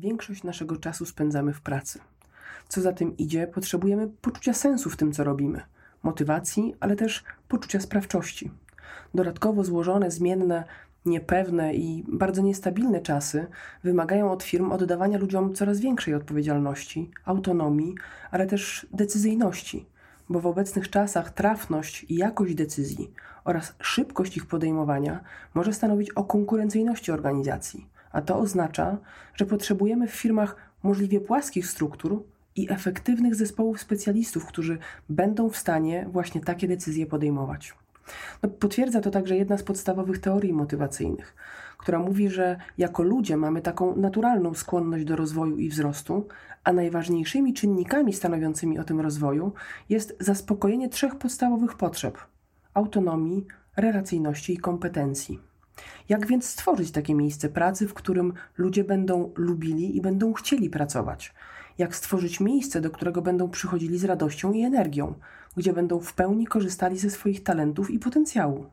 Większość naszego czasu spędzamy w pracy. Co za tym idzie, potrzebujemy poczucia sensu w tym, co robimy, motywacji, ale też poczucia sprawczości. Dodatkowo złożone, zmienne, niepewne i bardzo niestabilne czasy wymagają od firm oddawania ludziom coraz większej odpowiedzialności, autonomii, ale też decyzyjności, bo w obecnych czasach trafność i jakość decyzji oraz szybkość ich podejmowania może stanowić o konkurencyjności organizacji, a to oznacza, że potrzebujemy w firmach możliwie płaskich struktur i efektywnych zespołów specjalistów, którzy będą w stanie właśnie takie decyzje podejmować. No, potwierdza to także jedna z podstawowych teorii motywacyjnych, która mówi, że jako ludzie mamy taką naturalną skłonność do rozwoju i wzrostu, a najważniejszymi czynnikami stanowiącymi o tym rozwoju jest zaspokojenie trzech podstawowych potrzeb: autonomii, relacyjności i kompetencji. Jak więc stworzyć takie miejsce pracy, w którym ludzie będą lubili i będą chcieli pracować? Jak stworzyć miejsce, do którego będą przychodzili z radością i energią, gdzie będą w pełni korzystali ze swoich talentów i potencjału?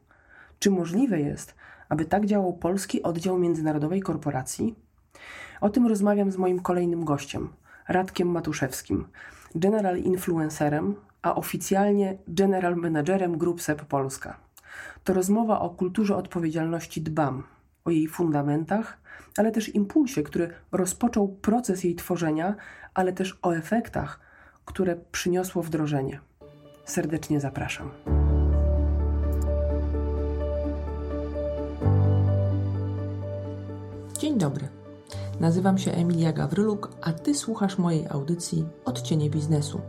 Czy możliwe jest, aby tak działał polski oddział międzynarodowej korporacji? O tym rozmawiam z moim kolejnym gościem, Radkiem Matuszewskim, general influencerem, a oficjalnie general managerem Group SEP Polska. To rozmowa o kulturze odpowiedzialności dbam, o jej fundamentach, ale też impulsie, który rozpoczął proces jej tworzenia, ale też o efektach, które przyniosło wdrożenie. Serdecznie zapraszam. Dzień dobry. Nazywam się Emilia Gawryluk, a Ty słuchasz mojej audycji Odcienie Biznesu.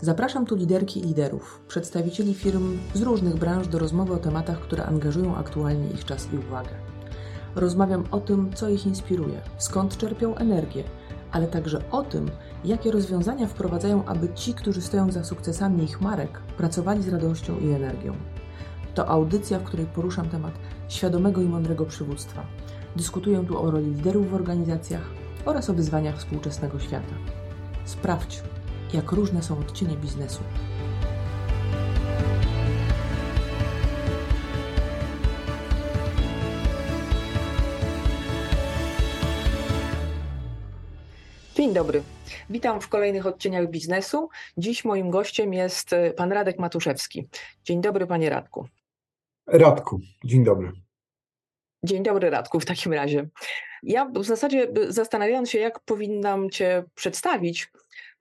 Zapraszam tu liderki i liderów, przedstawicieli firm z różnych branż do rozmowy o tematach, które angażują aktualnie ich czas i uwagę. Rozmawiam o tym, co ich inspiruje, skąd czerpią energię, ale także o tym, jakie rozwiązania wprowadzają, aby ci, którzy stoją za sukcesami ich marek, pracowali z radością i energią. To audycja, w której poruszam temat świadomego i mądrego przywództwa. Dyskutuję tu o roli liderów w organizacjach oraz o wyzwaniach współczesnego świata. Sprawdź, jak różne są odcienie biznesu. Dzień dobry. Witam w kolejnych odcieniach biznesu. Dziś moim gościem jest e, pan Radek Matuszewski. Dzień dobry, panie Radku. Radku, dzień dobry. Dzień dobry, Radku, w takim razie. Ja w zasadzie zastanawiając się, jak powinnam Cię przedstawić,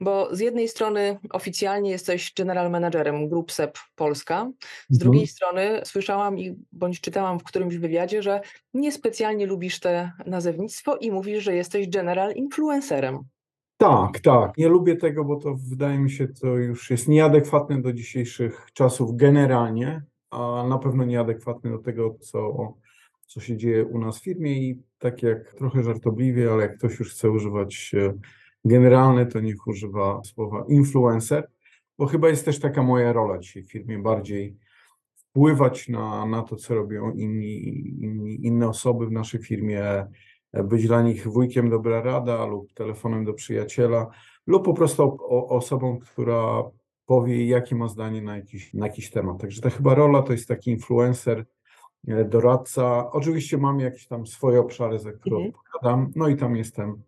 bo z jednej strony oficjalnie jesteś general managerem Group SEP Polska, z mhm. drugiej strony słyszałam i bądź czytałam w którymś wywiadzie, że niespecjalnie lubisz te nazewnictwo i mówisz, że jesteś general influencerem. Tak, tak. Nie lubię tego, bo to wydaje mi się, to już jest nieadekwatne do dzisiejszych czasów generalnie, a na pewno nieadekwatne do tego, co co się dzieje u nas w firmie i tak jak trochę żartobliwie, ale jak ktoś już chce używać generalny, to niech używa słowa influencer, bo chyba jest też taka moja rola dzisiaj w firmie, bardziej wpływać na, na to, co robią inni, inni, inne osoby w naszej firmie, być dla nich wujkiem dobra rada lub telefonem do przyjaciela, lub po prostu o, osobą, która powie, jakie ma zdanie na jakiś, na jakiś temat. Także ta chyba rola to jest taki influencer, E, doradca. Oczywiście mam jakieś tam swoje obszary, za które mhm. odpowiadam, no i tam jestem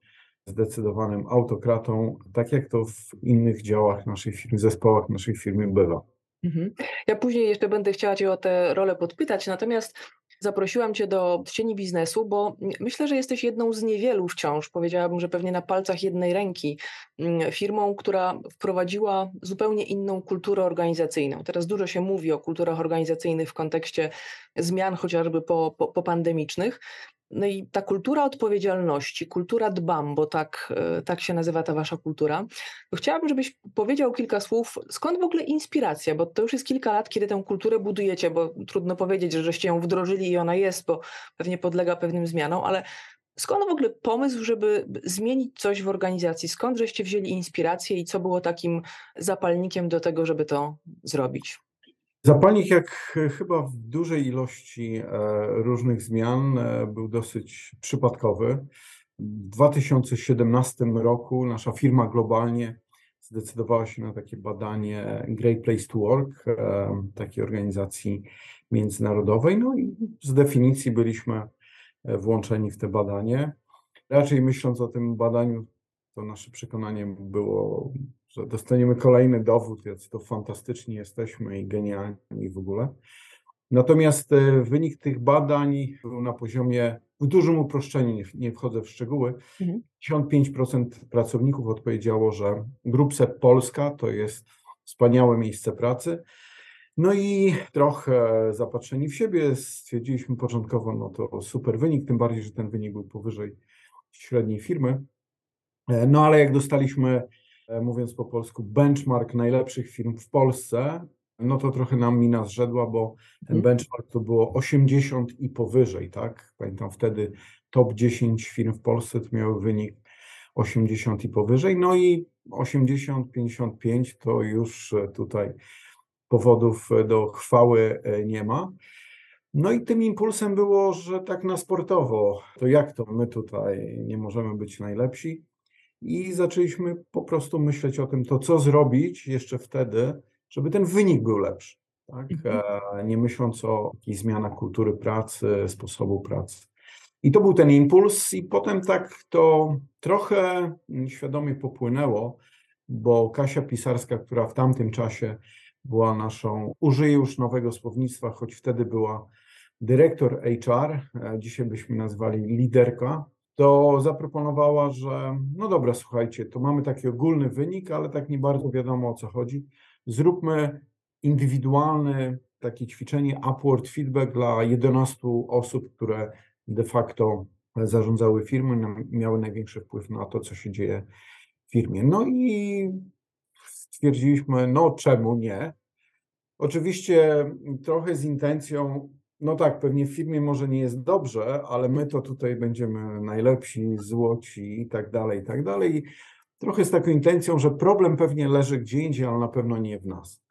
zdecydowanym autokratą, tak jak to w innych działach naszej firmy, zespołach naszej firmy bywa. Mhm. Ja później jeszcze będę chciała Cię o tę rolę podpytać, natomiast zaprosiłam Cię do cieni biznesu, bo myślę, że jesteś jedną z niewielu wciąż, powiedziałabym, że pewnie na palcach jednej ręki, firmą, która wprowadziła zupełnie inną kulturę organizacyjną. Teraz dużo się mówi o kulturach organizacyjnych w kontekście zmian chociażby po, po, po pandemicznych, no i ta kultura odpowiedzialności, kultura dbam, bo tak, e, tak się nazywa ta wasza kultura, to chciałabym, żebyś powiedział kilka słów, skąd w ogóle inspiracja, bo to już jest kilka lat, kiedy tę kulturę budujecie, bo trudno powiedzieć, że żeście ją wdrożyli i ona jest, bo pewnie podlega pewnym zmianom, ale skąd w ogóle pomysł, żeby zmienić coś w organizacji? Skąd żeście wzięli inspirację i co było takim zapalnikiem do tego, żeby to zrobić? Zapalnik, jak chyba w dużej ilości e, różnych zmian, e, był dosyć przypadkowy. W 2017 roku nasza firma globalnie zdecydowała się na takie badanie Great Place to Work, e, takiej organizacji międzynarodowej. No i z definicji byliśmy włączeni w te badanie. raczej myśląc o tym badaniu, to nasze przekonanie było, że dostaniemy kolejny dowód, jak to fantastyczni jesteśmy i genialni w ogóle. Natomiast e, wynik tych badań był na poziomie, w dużym uproszczeniu, nie, wchodzę w szczegóły, mhm. 55% pracowników odpowiedziało, że Grupset Polska to jest wspaniałe miejsce pracy. No i trochę zapatrzeni w siebie stwierdziliśmy początkowo, no to super wynik, tym bardziej, że ten wynik był powyżej średniej firmy. E, no ale jak dostaliśmy, mówiąc po polsku, benchmark najlepszych firm w Polsce, no to trochę nam mina zrzedła, bo ten mhm. benchmark to było 80 i powyżej, tak? Pamiętam wtedy top 10 firm w Polsce to miały wynik 80 i powyżej, no i 80, 55 to już tutaj powodów do chwały e, nie ma. No i tym impulsem było, że tak na sportowo, to jak to my tutaj nie możemy być najlepsi? I zaczęliśmy po prostu myśleć o tym, to co zrobić jeszcze wtedy, żeby ten wynik był lepszy. Tak? Mhm. E, nie myśląc o jakichś zmianach kultury pracy, sposobu pracy. I to był ten impuls, i potem tak to trochę świadomie popłynęło, bo Kasia Pisarska, która w tamtym czasie była naszą, użyję już nowego słownictwa, choć wtedy była dyrektor HR, e, dzisiaj byśmy nazwali liderka, to zaproponowała, że no dobra, słuchajcie, to mamy taki ogólny wynik, ale tak nie bardzo wiadomo o co chodzi. Zróbmy indywidualne takie ćwiczenie upward feedback dla 11 osób, które de facto zarządzały firmy, miały największy wpływ na to, co się dzieje w firmie. No i stwierdziliśmy, no czemu nie? Oczywiście trochę z intencją, no tak, pewnie w firmie może nie jest dobrze, ale my to tutaj będziemy najlepsi, złoci i tak dalej, i tak dalej. Trochę z taką intencją, że problem pewnie leży gdzie indziej, ale na pewno nie w nas.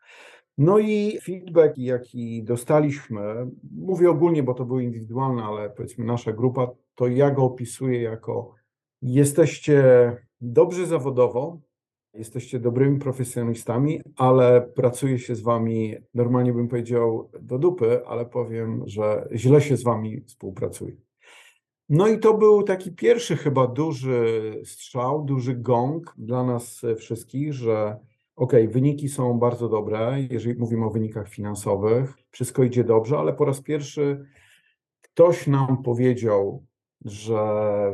No i feedback, jaki dostaliśmy, mówię ogólnie, bo to był indywidualny, ale powiedzmy nasza grupa, to ja go opisuję jako jesteście dobrzy zawodowo, jesteście dobrymi profesjonalistami, ale pracuje się z wami, normalnie bym powiedział do dupy, ale powiem, że źle się z wami współpracuje. No i to był taki pierwszy chyba duży strzał, duży gong dla nas wszystkich, że ok, wyniki są bardzo dobre, jeżeli mówimy o wynikach finansowych, wszystko idzie dobrze, ale po raz pierwszy ktoś nam powiedział, że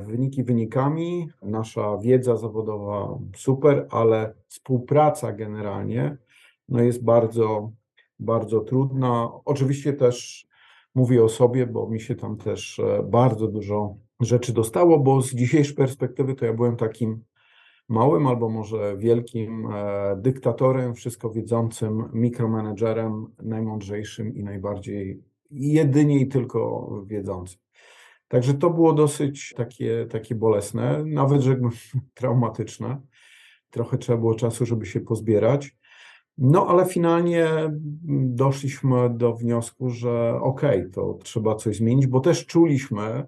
wyniki wynikami, nasza wiedza zawodowa super, ale współpraca generalnie no jest bardzo, bardzo trudna. Oczywiście też mówię o sobie, bo mi się tam też e, bardzo dużo rzeczy dostało, bo z dzisiejszej perspektywy to ja byłem takim małym albo może wielkim e, dyktatorem, wszystko wiedzącym, mikromanagerem, najmądrzejszym i najbardziej jedynie i tylko wiedzącym. Także to było dosyć takie, takie bolesne, nawet rzekłbym traumatyczne. Trochę trzeba było czasu, żeby się pozbierać. No, ale finalnie doszliśmy do wniosku, że okej, okay, to trzeba coś zmienić, bo też czuliśmy,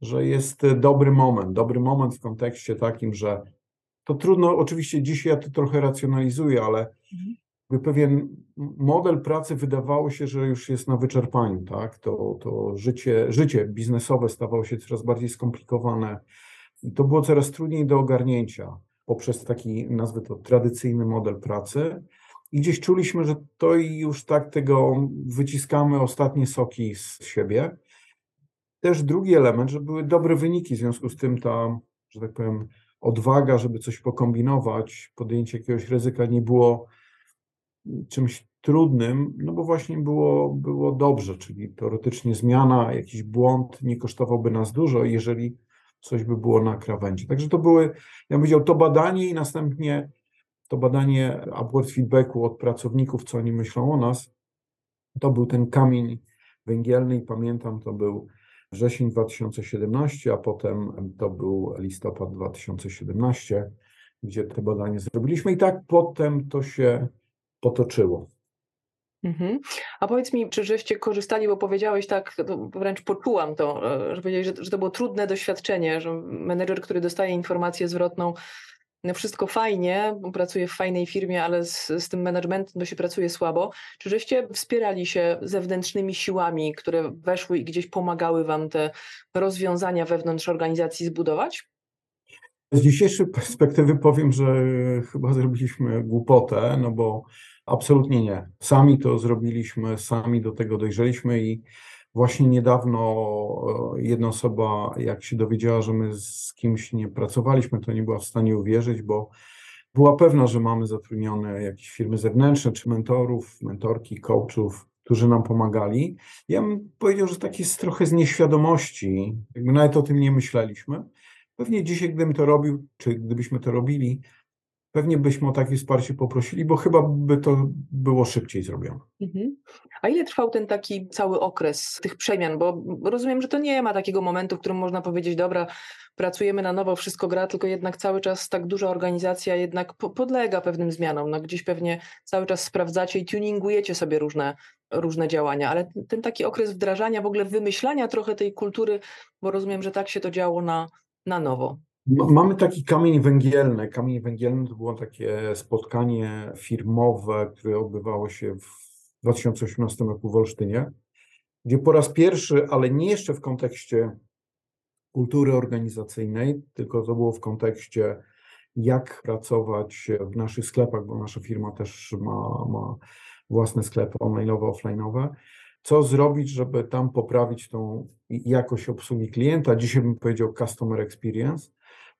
że jest dobry moment. Dobry moment w kontekście takim, że to trudno, oczywiście dzisiaj ja to trochę racjonalizuję, ale mhm pewien model pracy wydawało się, że już jest na wyczerpaniu, tak? To, to życie, życie biznesowe stawało się coraz bardziej skomplikowane i to było coraz trudniej do ogarnięcia poprzez taki, nazwę to, tradycyjny model pracy. I gdzieś czuliśmy, że to już tak tego wyciskamy ostatnie soki z siebie. Też drugi element, że były dobre wyniki, w związku z tym ta, że tak powiem, odwaga, żeby coś pokombinować, podjęcie jakiegoś ryzyka nie było czymś trudnym, no bo właśnie było, było dobrze, czyli teoretycznie zmiana, jakiś błąd nie kosztowałby nas dużo, jeżeli coś by było na krawędzi. Także to były, ja bym powiedział, to badanie i następnie to badanie upward feedbacku od pracowników, co oni myślą o nas, to był ten kamień węgielny i pamiętam, to był wrzesień 2017, a potem to był listopad 2017, gdzie te badanie zrobiliśmy i tak potem to się potoczyło. Mhm. A powiedz mi, czy żeście korzystali, bo powiedziałeś tak, wręcz poczułam to, e, że że, że to było trudne doświadczenie, że menedżer, który dostaje informację zwrotną, no wszystko fajnie, pracuję w fajnej firmie, ale z, z tym managementem to się pracuje słabo. Czy żeście wspierali się zewnętrznymi siłami, które weszły i gdzieś pomagały wam te rozwiązania wewnątrz organizacji zbudować? Z dzisiejszej perspektywy powiem, że chyba zrobiliśmy głupotę, no bo absolutnie nie. Sami to zrobiliśmy, sami do tego dojrzeliśmy i właśnie niedawno e, jedna osoba, jak się dowiedziała, że my z kimś nie pracowaliśmy, to nie była w stanie uwierzyć, bo była pewna, że mamy zatrudnione jakieś firmy zewnętrzne, czy mentorów, mentorki, coachów, którzy nam pomagali. Ja bym powiedział, że tak jest trochę z nieświadomości, jakby nawet o tym nie myśleliśmy. Pewnie dzisiaj, gdybym to robił, czy gdybyśmy to robili, pewnie byśmy o takie wsparcie poprosili, bo chyba by to było szybciej zrobione. Mhm. A ile trwał ten taki cały okres tych przemian? Bo rozumiem, że to nie ma takiego momentu, w którym można powiedzieć, dobra, pracujemy na nowo, wszystko gra, tylko jednak cały czas tak duża organizacja jednak podlega pewnym zmianom. No gdzieś pewnie cały czas sprawdzacie i tuningujecie sobie różne, różne działania, ale ten taki okres wdrażania, w ogóle wymyślania trochę tej kultury, bo rozumiem, że tak się to działo na, na nowo. Mamy taki kamień węgielny. Kamień węgielny to było takie spotkanie firmowe, które odbywało się w 2018 roku w Olsztynie, gdzie po raz pierwszy, ale nie jeszcze w kontekście kultury organizacyjnej, tylko to było w kontekście jak pracować w naszych sklepach, bo nasza firma też ma, ma własne sklepy online'owe, offline'owe. Co zrobić, żeby tam poprawić tą jakość obsługi klienta? Dzisiaj bym powiedział customer experience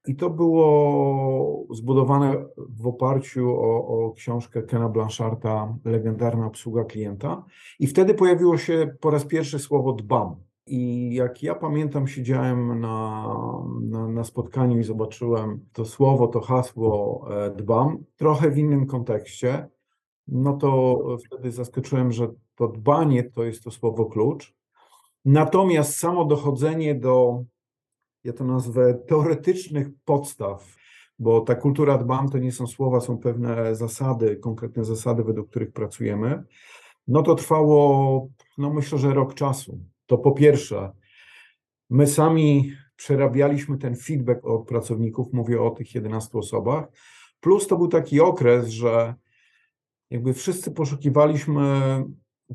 i to było zbudowane w oparciu o, o książkę Kena Blancharta Legendarna obsługa klienta. I wtedy pojawiło się po raz pierwszy słowo dbam. I jak ja pamiętam, siedziałem na, na, na, spotkaniu i zobaczyłem to słowo, to hasło e, dbam, trochę w innym kontekście, no to wtedy zaskoczyłem, że to dbanie to jest to słowo klucz. Natomiast samo dochodzenie do ja to nazwę teoretycznych podstaw, bo ta kultura dbam to nie są słowa, są pewne zasady, konkretne zasady, według których pracujemy. No to trwało, no myślę, że rok czasu. To po pierwsze, my sami przerabialiśmy ten feedback od pracowników, mówię o tych 11 osobach, plus to był taki okres, że jakby wszyscy poszukiwaliśmy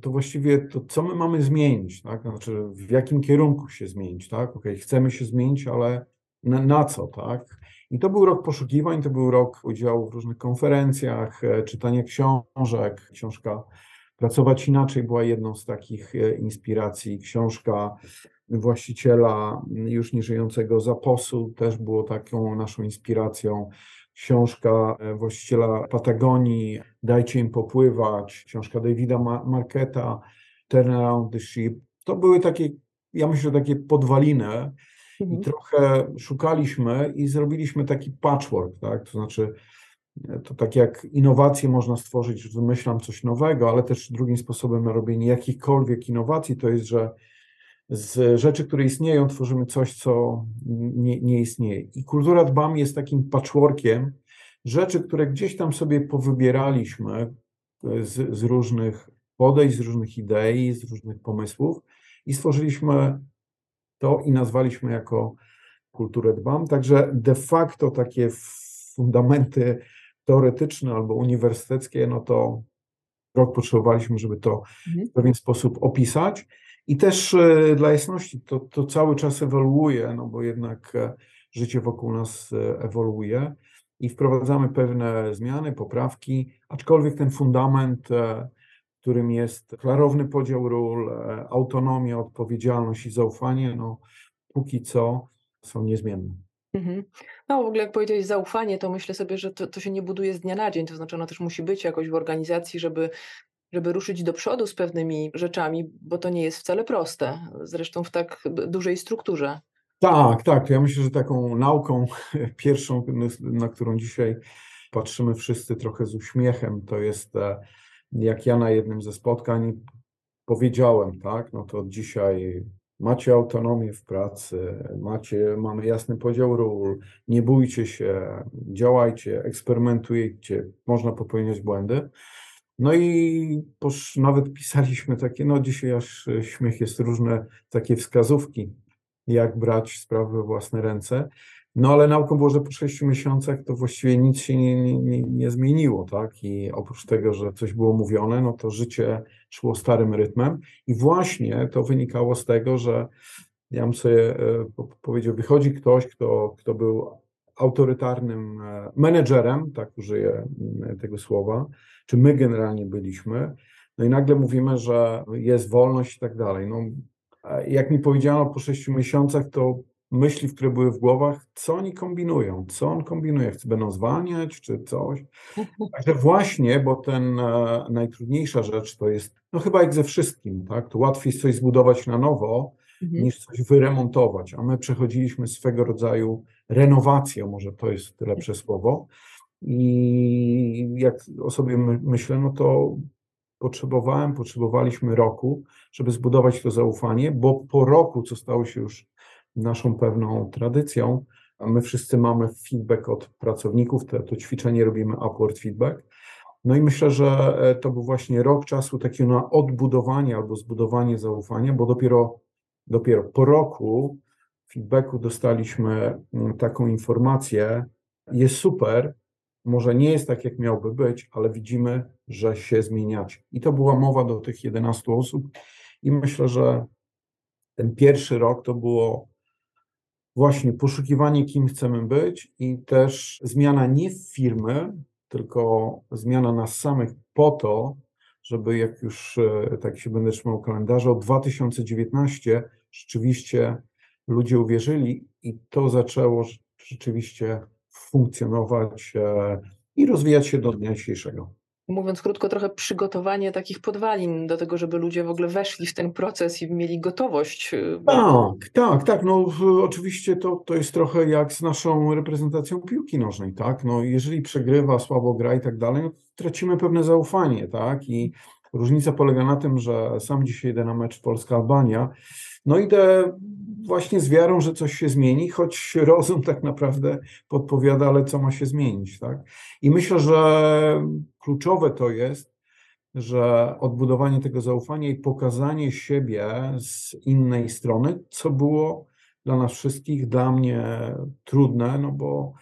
to właściwie to, co my mamy zmienić, tak? Znaczy, w jakim kierunku się zmienić, tak? Okay, chcemy się zmienić, ale na, na, co, tak? I to był rok poszukiwań, to był rok udziału w różnych konferencjach, e, czytania książek. Książka Pracować inaczej była jedną z takich e, inspiracji. Książka właściciela już nieżyjącego Zaposu też było taką naszą inspiracją książka e, właściciela Patagonii, Dajcie im popływać, książka Davida Marketa, Turn Around the Ship. To były takie, ja myślę, takie podwaliny i mhm. trochę szukaliśmy i zrobiliśmy taki patchwork, tak? To znaczy, e, to tak jak innowacje można stworzyć, wymyślam coś nowego, ale też drugim sposobem na robienie jakichkolwiek innowacji to jest, że z rzeczy, które istnieją, tworzymy coś, co nie, nie istnieje. I kultura dbam jest takim patchworkiem rzeczy, które gdzieś tam sobie powybieraliśmy z, z różnych podejść, z różnych idei, z różnych pomysłów i stworzyliśmy to i nazwaliśmy jako kulturę dbam. Także de facto takie fundamenty teoretyczne albo uniwersyteckie, no to rok potrzebowaliśmy, żeby to mhm. w pewien sposób opisać. I też e, dla jasności, to, to cały czas ewoluuje, no bo jednak e, życie wokół nas e, ewoluuje i wprowadzamy pewne zmiany, poprawki, aczkolwiek ten fundament, którym jest klarowny podział ról, autonomia, odpowiedzialność i zaufanie, no póki co są niezmienne. Mhm. No w ogóle jak powiedziałeś zaufanie, to myślę sobie, że to, to się nie buduje z dnia na dzień, to znaczy ono też musi być jakoś w organizacji, żeby żeby ruszyć do przodu z pewnymi rzeczami, bo to nie jest wcale proste, zresztą w tak dużej strukturze. Tak, tak. Ja myślę, że taką nauką pierwszą, na którą dzisiaj patrzymy wszyscy trochę z uśmiechem, to jest e, jak ja na jednym ze spotkań powiedziałem, tak, no to dzisiaj macie autonomię w pracy, macie, mamy jasny podział ról, nie bójcie się, działajcie, eksperymentujcie, można popełniać błędy. No i posz, nawet pisaliśmy takie, no dzisiaj aż śmiech jest różne takie wskazówki, jak brać sprawy we własne ręce. No ale nauką było, że po sześciu miesiącach to właściwie nic się nie, nie, nie, zmieniło, tak? I oprócz tego, że coś było mówione, no to życie szło starym rytmem. I właśnie to wynikało z tego, że ja bym sobie e, powiedział, wychodzi ktoś, kto, kto był autorytarnym e, menedżerem, tak użyję tego słowa, czy my generalnie byliśmy, no i nagle mówimy, że jest wolność i tak dalej. No, jak mi powiedziano po sześciu miesiącach, to myśli, które były w głowach, co oni kombinują, co on kombinuje, chce będą zwalniać, czy coś. Także właśnie, bo ten e, najtrudniejsza rzecz to jest, no chyba jak ze wszystkim, tak, to łatwiej jest coś zbudować na nowo, mhm. niż coś wyremontować, a my przechodziliśmy swego rodzaju renowację, może to jest lepsze słowo, i jak o sobie myślę, no to potrzebowałem, potrzebowaliśmy roku, żeby zbudować to zaufanie, bo po roku, co stało się już naszą pewną tradycją, my wszyscy mamy feedback od pracowników, to, to ćwiczenie robimy upward feedback. No i myślę, że e, to był właśnie rok czasu takiego na odbudowanie albo zbudowanie zaufania, bo dopiero, dopiero po roku feedbacku dostaliśmy mm, taką informację, jest super, może nie jest tak, jak miałby być, ale widzimy, że się zmieniacie. I to była mowa do tych 11 osób i myślę, że ten pierwszy rok to było właśnie poszukiwanie, kim chcemy być i też zmiana nie w firmy, tylko zmiana nas samych po to, żeby jak już e, tak się będę trzymał kalendarza, od 2019 rzeczywiście ludzie uwierzyli i to zaczęło rzeczywiście funkcjonować e, i rozwijać się do dnia dzisiejszego. Mówiąc krótko, trochę przygotowanie takich podwalin do tego, żeby ludzie w ogóle weszli w ten proces i mieli gotowość. E, tak, tak, tak. No oczywiście to, to jest trochę jak z naszą reprezentacją piłki nożnej, tak? No jeżeli przegrywa, słabo gra i tak dalej, no tracimy pewne zaufanie, tak? I różnica polega na tym, że sam dzisiaj idę na mecz Polska-Albania, no idę właśnie z wiarą, że coś się zmieni, choć rozum tak naprawdę podpowiada, ale co ma się zmienić, tak? I myślę, że kluczowe to jest, że odbudowanie tego zaufania i pokazanie siebie z innej strony, co było dla nas wszystkich, dla mnie trudne, no bo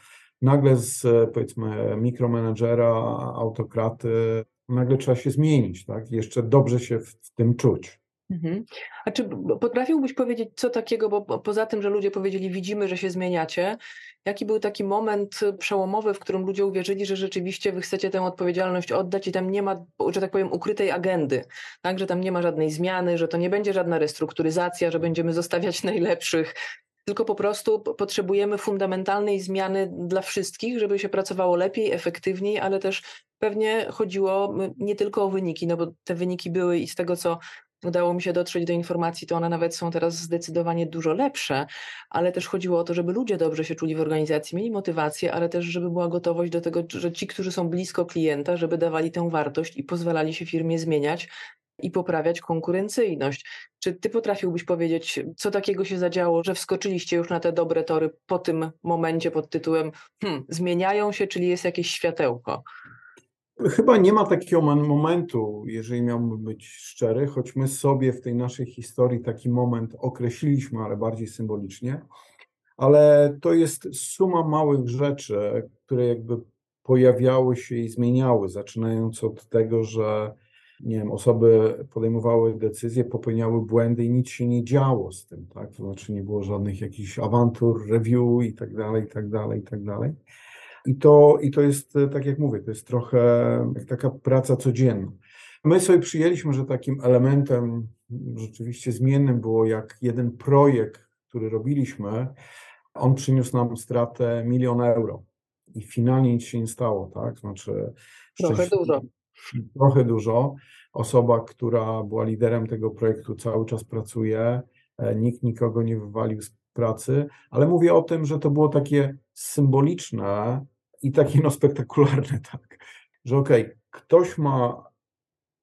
nagle z powiedzmy mikromenedżera, autokraty, nagle trzeba się zmienić, tak? Jeszcze dobrze się w, w tym czuć. Mhm. A czy potrafiłbyś powiedzieć co takiego, bo poza tym, że ludzie powiedzieli, widzimy, że się zmieniacie, jaki był taki moment przełomowy, w którym ludzie uwierzyli, że rzeczywiście wy chcecie tę odpowiedzialność oddać i tam nie ma, że tak powiem, ukrytej agendy, tak, że tam nie ma żadnej zmiany, że to nie będzie żadna restrukturyzacja, że będziemy zostawiać najlepszych, tylko po prostu potrzebujemy fundamentalnej zmiany dla wszystkich, żeby się pracowało lepiej, efektywniej, ale też pewnie chodziło nie tylko o wyniki, no bo te wyniki były i z tego, co udało mi się dotrzeć do informacji, to one nawet są teraz zdecydowanie dużo lepsze, ale też chodziło o to, żeby ludzie dobrze się czuli w organizacji, mieli motywację, ale też, żeby była gotowość do tego, że ci, którzy są blisko klienta, żeby dawali tę wartość i pozwalali się firmie zmieniać i poprawiać konkurencyjność. Czy ty potrafiłbyś powiedzieć, co takiego się zadziało, że wskoczyliście już na te dobre tory po tym momencie pod tytułem hmm, zmieniają się, czyli jest jakieś światełko? Chyba nie ma takiego momentu, jeżeli miałbym być szczery, choć my sobie w tej naszej historii taki moment określiliśmy, ale bardziej symbolicznie. Ale to jest suma małych rzeczy, które jakby pojawiały się i zmieniały, zaczynając od tego, że nie wiem, osoby podejmowały decyzje, popełniały błędy i nic się nie działo z tym, tak? To znaczy nie było żadnych jakichś awantur, review i tak dalej, i tak dalej, i tak dalej. I to, I to jest, e, tak jak mówię, to jest trochę jak taka praca codzienna. My sobie przyjęliśmy, że takim elementem rzeczywiście zmiennym było jak jeden projekt, który robiliśmy, on przyniósł nam stratę miliona euro. I finalnie nic się nie stało, tak? Znaczy, trochę dużo. Trochę dużo. Osoba, która była liderem tego projektu, cały czas pracuje. E, nikt nikogo nie wywalił z pracy, ale mówię o tym, że to było takie symboliczne i takie no spektakularne, tak, że okej, okay, ktoś ma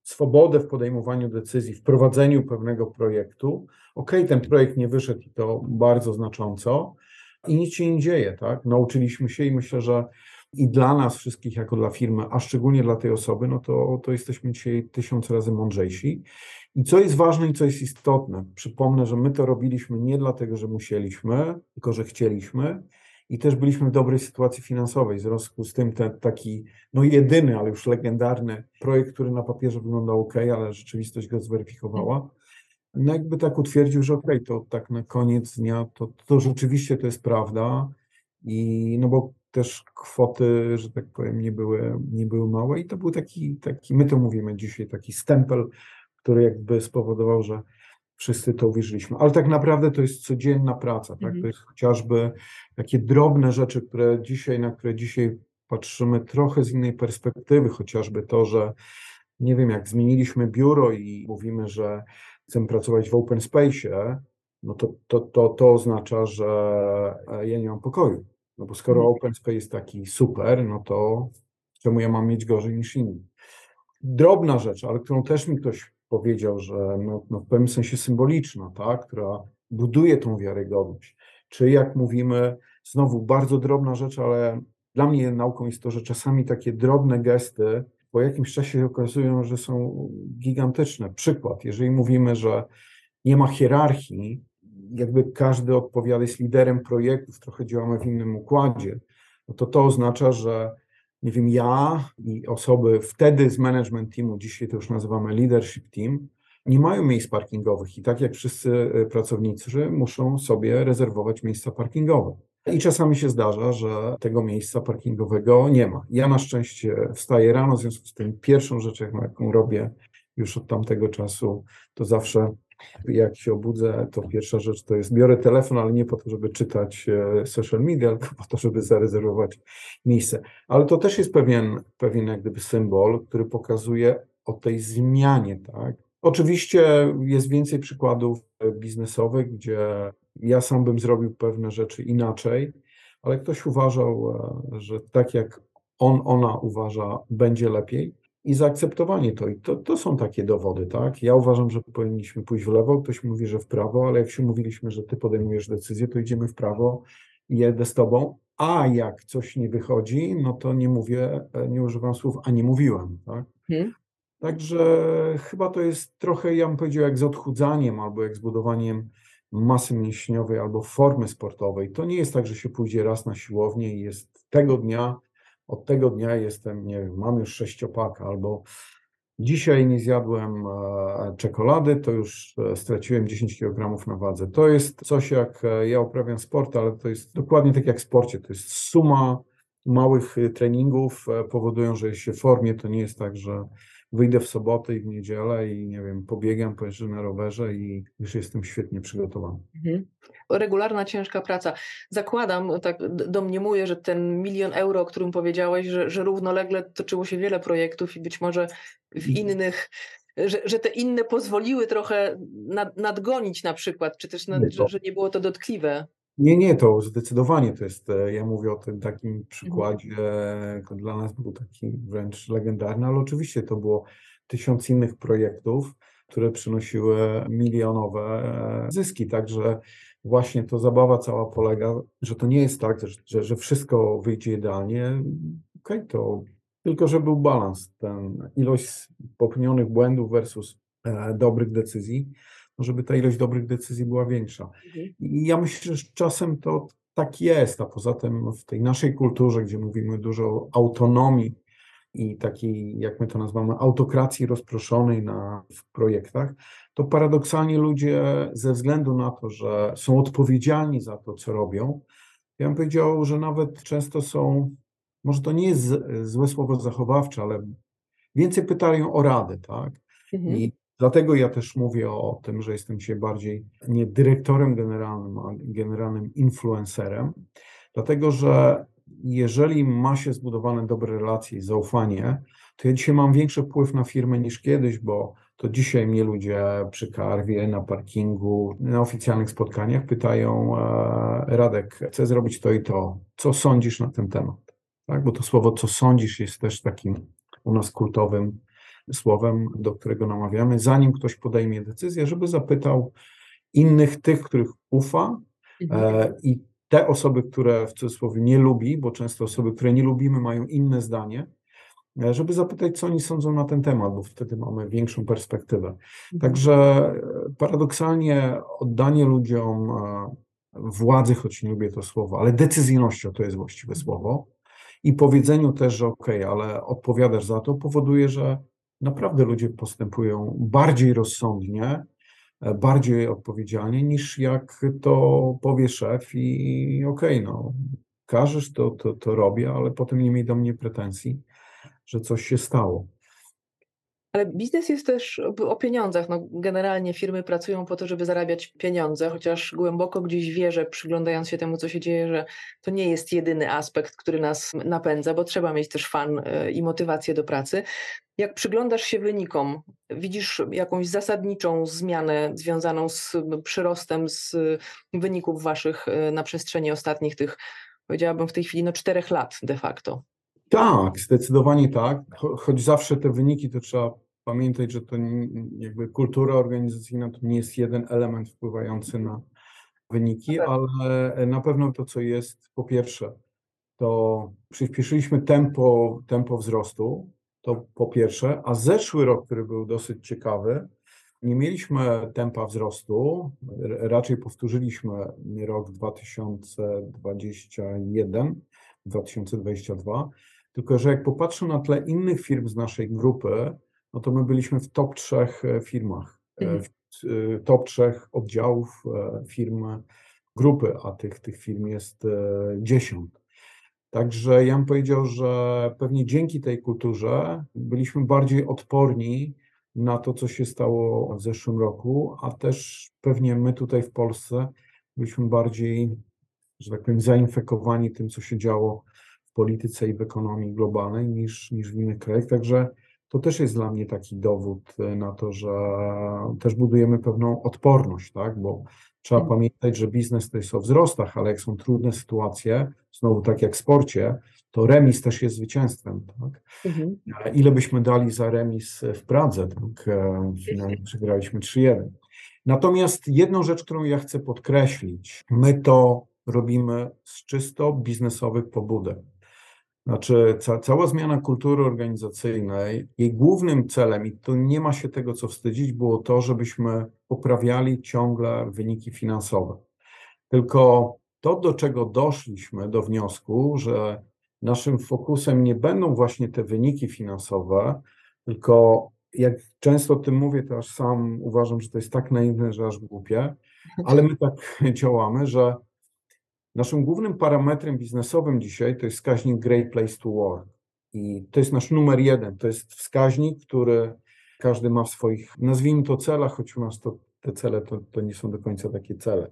swobodę w podejmowaniu decyzji, w prowadzeniu pewnego projektu, okej, okay, ten projekt nie wyszedł i to bardzo znacząco i nic się nie dzieje, tak, nauczyliśmy się i myślę, że i dla nas wszystkich jako dla firmy, a szczególnie dla tej osoby, no to, to jesteśmy dzisiaj tysiąc razy mądrzejsi. I co jest ważne i co jest istotne, przypomnę, że my to robiliśmy nie dlatego, że musieliśmy, tylko że chcieliśmy i też byliśmy w dobrej sytuacji finansowej. W związku z tym ten taki, no jedyny, ale już legendarny projekt, który na papierze wyglądał ok, ale rzeczywistość go zweryfikowała. No jakby tak utwierdził, że ok, to tak na koniec dnia to, to rzeczywiście to jest prawda. I no bo też kwoty, że tak powiem, nie były, nie były małe i to był taki, taki, my to mówimy dzisiaj, taki stempel, który jakby spowodował, że wszyscy to uwierzyliśmy. Ale tak naprawdę to jest codzienna praca, tak? Mhm. To jest chociażby takie drobne rzeczy, które dzisiaj, na które dzisiaj patrzymy trochę z innej perspektywy, chociażby to, że nie wiem, jak zmieniliśmy biuro i mówimy, że chcemy pracować w open space, no to, to, to, to oznacza, że e, ja nie mam pokoju. No bo skoro Mhm. open space jest taki super, no to czemu ja mam mieć gorzej niż inni? Drobna rzecz, ale którą też mi ktoś powiedział, że no, no w pewnym sensie symboliczna, tak, która buduje tą wiarygodność. Czy jak mówimy, znowu bardzo drobna rzecz, ale dla mnie nauką jest to, że czasami takie drobne gesty po jakimś czasie okazują, że są gigantyczne. Przykład, jeżeli mówimy, że nie ma hierarchii, jakby każdy odpowiada, jest liderem projektów, trochę działamy w innym układzie, no to to oznacza, że nie wiem, ja i osoby wtedy z management teamu, dzisiaj to już nazywamy leadership team, nie mają miejsc parkingowych i tak jak wszyscy y, pracownicy muszą sobie rezerwować miejsca parkingowe. I czasami się zdarza, że tego miejsca parkingowego nie ma. Ja na szczęście wstaję rano, w związku z tym pierwszą rzeczą, jaką robię już od tamtego czasu, to zawsze jak się obudzę, to pierwsza rzecz to jest biorę telefon, ale nie po to, żeby czytać e, social media, tylko po to, żeby zarezerwować miejsce. Ale to też jest pewien, pewien jak gdyby symbol, który pokazuje o tej zmianie, tak? Oczywiście jest więcej przykładów e, biznesowych, gdzie ja sam bym zrobił pewne rzeczy inaczej, ale ktoś uważał, e, że tak jak on, ona uważa, będzie lepiej i zaakceptowanie to. I to, to są takie dowody, tak? Ja uważam, że powinniśmy pójść w lewo, ktoś mówi, że w prawo, ale jak się mówiliśmy, że ty podejmujesz decyzję, to idziemy w prawo i jedę z tobą, a jak coś nie wychodzi, no to nie mówię, e, nie używam słów, a nie mówiłem, tak? Mhm. Także chyba to jest trochę, ja bym powiedział, jak z odchudzaniem albo jak z budowaniem masy mięśniowej albo formy sportowej. To nie jest tak, że się pójdzie raz na siłownię i jest tego dnia, od tego dnia jestem, nie wiem, mam już sześciopaka albo dzisiaj nie zjadłem e, czekolady, to już e, straciłem 10 kg na wadze. To jest coś jak, e, ja uprawiam sport, ale to jest dokładnie tak jak w sporcie, to jest suma małych treningów powodują, że jest się w formie, to nie jest tak, że wyjdę w sobotę i w niedzielę i nie wiem, pobiegam, pojeżdżę na rowerze i już jestem świetnie przygotowany. Mhm. Regularna, ciężka praca. Zakładam, tak domniemuję, że ten milion euro, o którym powiedziałeś, że, że równolegle toczyło się wiele projektów i być może w innych, że, że te inne pozwoliły trochę nad, nadgonić na przykład, czy też nad, że, że nie było to dotkliwe. Nie, nie, to zdecydowanie to jest, e, ja mówię o tym takim przykładzie, e, dla nas był taki wręcz legendarny, ale oczywiście to było tysiąc innych projektów, które przynosiły milionowe e, zyski, także właśnie to zabawa cała polega, że to nie jest tak, że, że, wszystko wyjdzie idealnie, okej, to tylko, że był balans, ten ilość popełnionych błędów versus dobrych decyzji, żeby ta ilość dobrych decyzji była większa. Mhm. I ja myślę, że czasem to tak jest, a poza tym w tej naszej kulturze, gdzie mówimy dużo o autonomii i takiej, jak my to nazywamy, autokracji rozproszonej na, w projektach, to paradoksalnie ludzie ze względu na to, że są odpowiedzialni za to, co robią, ja bym powiedział, że nawet często są, może to nie jest złe słowo zachowawcze, ale więcej pytają o radę, tak? Mhm. I dlatego ja też mówię o tym, że jestem dzisiaj bardziej nie dyrektorem generalnym, a generalnym influencerem, dlatego że jeżeli ma się zbudowane dobre relacje i zaufanie, to ja dzisiaj mam większy wpływ na firmę niż kiedyś, bo to dzisiaj mnie ludzie przy karwie, na parkingu, na oficjalnych spotkaniach pytają, e, Radek, chcę zrobić to i to, co sądzisz na ten temat? Tak? Bo to słowo, co sądzisz, jest też takim u nas kultowym słowem, do którego namawiamy, zanim ktoś podejmie decyzję, żeby zapytał innych, tych, których ufa Mhm. e, i te osoby, które w cudzysłowie nie lubi, bo często osoby, które nie lubimy, mają inne zdanie, e, żeby zapytać, co oni sądzą na ten temat, bo wtedy mamy większą perspektywę. Mhm. Także e, paradoksalnie oddanie ludziom władzy, choć nie lubię to słowo, ale decyzyjnością to jest właściwe słowo. I powiedzeniu też, że okej, okay, ale odpowiadasz za to, powoduje, że naprawdę ludzie postępują bardziej rozsądnie, e, bardziej odpowiedzialnie niż jak to powie szef i okej, okay, no każesz, to, to, to robię, ale potem nie miej do mnie pretensji, że coś się stało. Ale biznes jest też o pieniądzach. No, generalnie firmy pracują po to, żeby zarabiać pieniądze, chociaż głęboko gdzieś wierzę, przyglądając się temu, co się dzieje, że to nie jest jedyny aspekt, który nas napędza, bo trzeba mieć też fan e, i motywację do pracy. Jak przyglądasz się wynikom, widzisz jakąś zasadniczą zmianę związaną z przyrostem z wyników waszych e, na przestrzeni ostatnich tych, powiedziałabym w tej chwili, no czterech lat de facto? Tak, zdecydowanie tak. choć zawsze te wyniki to trzeba pamiętać, że to jakby kultura organizacyjna to nie jest jeden element wpływający na wyniki, tak. ale na pewno to, co jest, po pierwsze, to przyspieszyliśmy tempo, tempo wzrostu, to po pierwsze, a zeszły rok, który był dosyć ciekawy, nie mieliśmy tempa wzrostu, raczej powtórzyliśmy rok 2021, 2022, tylko, że jak popatrzę na tle innych firm z naszej grupy, no to my byliśmy w top trzech e, firmach, e, mhm. w e, top trzech oddziałów firm grupy, a tych, tych firm jest dziesiąt. Także ja bym powiedział, że pewnie dzięki tej kulturze byliśmy bardziej odporni na to, co się stało w zeszłym roku, a też pewnie my tutaj w Polsce byliśmy bardziej, że tak powiem, zainfekowani tym, co się działo polityce i w ekonomii globalnej niż, niż w innych krajach. Także to też jest dla mnie taki dowód e, na to, że też budujemy pewną odporność, tak? bo trzeba mhm. pamiętać, że biznes to jest o wzrostach, ale jak są trudne sytuacje, znowu tak jak w sporcie, to remis też jest zwycięstwem. Tak? Mhm. Ile byśmy dali za remis w Pradze? Tak? E, finalnie przegraliśmy 3-1. Natomiast jedną rzecz, którą ja chcę podkreślić, my to robimy z czysto biznesowych pobudek. Znaczy, ca, cała zmiana kultury organizacyjnej, jej głównym celem, i tu nie ma się tego co wstydzić, było to, żebyśmy poprawiali ciągle wyniki finansowe. Tylko to, do czego doszliśmy, do wniosku, że naszym fokusem nie będą właśnie te wyniki finansowe, tylko jak często o tym mówię, to aż sam uważam, że to jest tak naiwne, że aż głupie, ale my tak działamy, że Naszym głównym parametrem biznesowym dzisiaj to jest wskaźnik Great Place to Work. I to jest nasz numer jeden. To jest wskaźnik, który każdy ma w swoich, nazwijmy to celach, choć u nas to, te cele to, to nie są do końca takie cele.